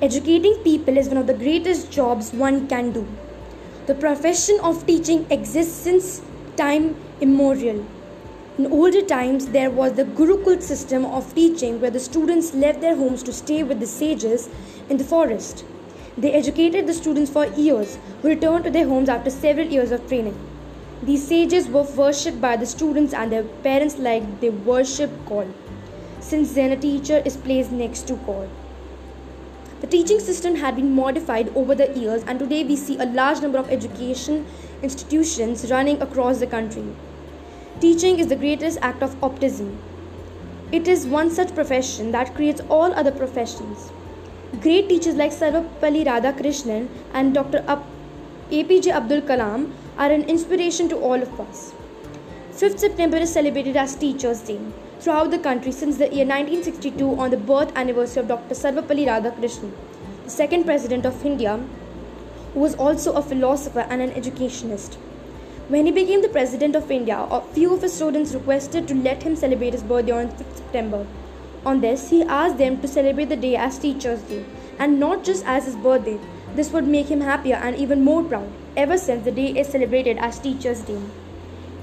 Educating people is one of the greatest jobs one can do. The profession of teaching exists since time immemorial. In older times, there was the Gurukul system of teaching where the students left their homes to stay with the sages in the forest. They educated the students for years, who returned to their homes after several years of training. These sages were worshipped by the students and their parents like they worship God. Since then, a teacher is placed next to God. The teaching system had been modified over the years, and today we see a large number of education institutions running across the country. Teaching is the greatest act of optimism. It is one such profession that creates all other professions. Great teachers like Sarvepalli Radhakrishnan and Dr. APJ Abdul Kalam are an inspiration to all of us. 5th September is celebrated as Teachers' Day throughout the country since the year 1962 on the birth anniversary of Dr. Sarvepalli Radhakrishnan, the second president of India, who was also a philosopher and an educationist. When he became the president of India, a few of his students requested to let him celebrate his birthday on 5th September. On this, he asked them to celebrate the day as Teachers' Day and not just as his birthday. This would make him happier and even more proud. Ever since, the day is celebrated as Teachers' Day.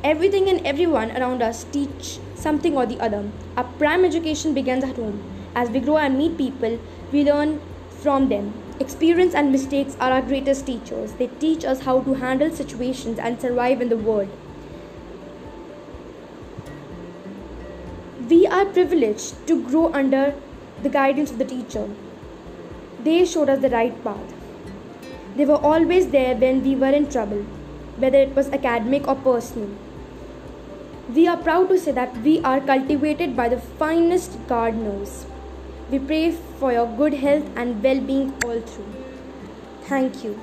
Everything and everyone around us teach something or the other. Our prime education begins at home. As we grow and meet people, we learn from them. Experience and mistakes are our greatest teachers. They teach us how to handle situations and survive in the world. We are privileged to grow under the guidance of the teacher. They showed us the right path. They were always there when we were in trouble, whether it was academic or personal. We are proud to say that we are cultivated by the finest gardeners. We pray for your good health and well being all through. Thank you.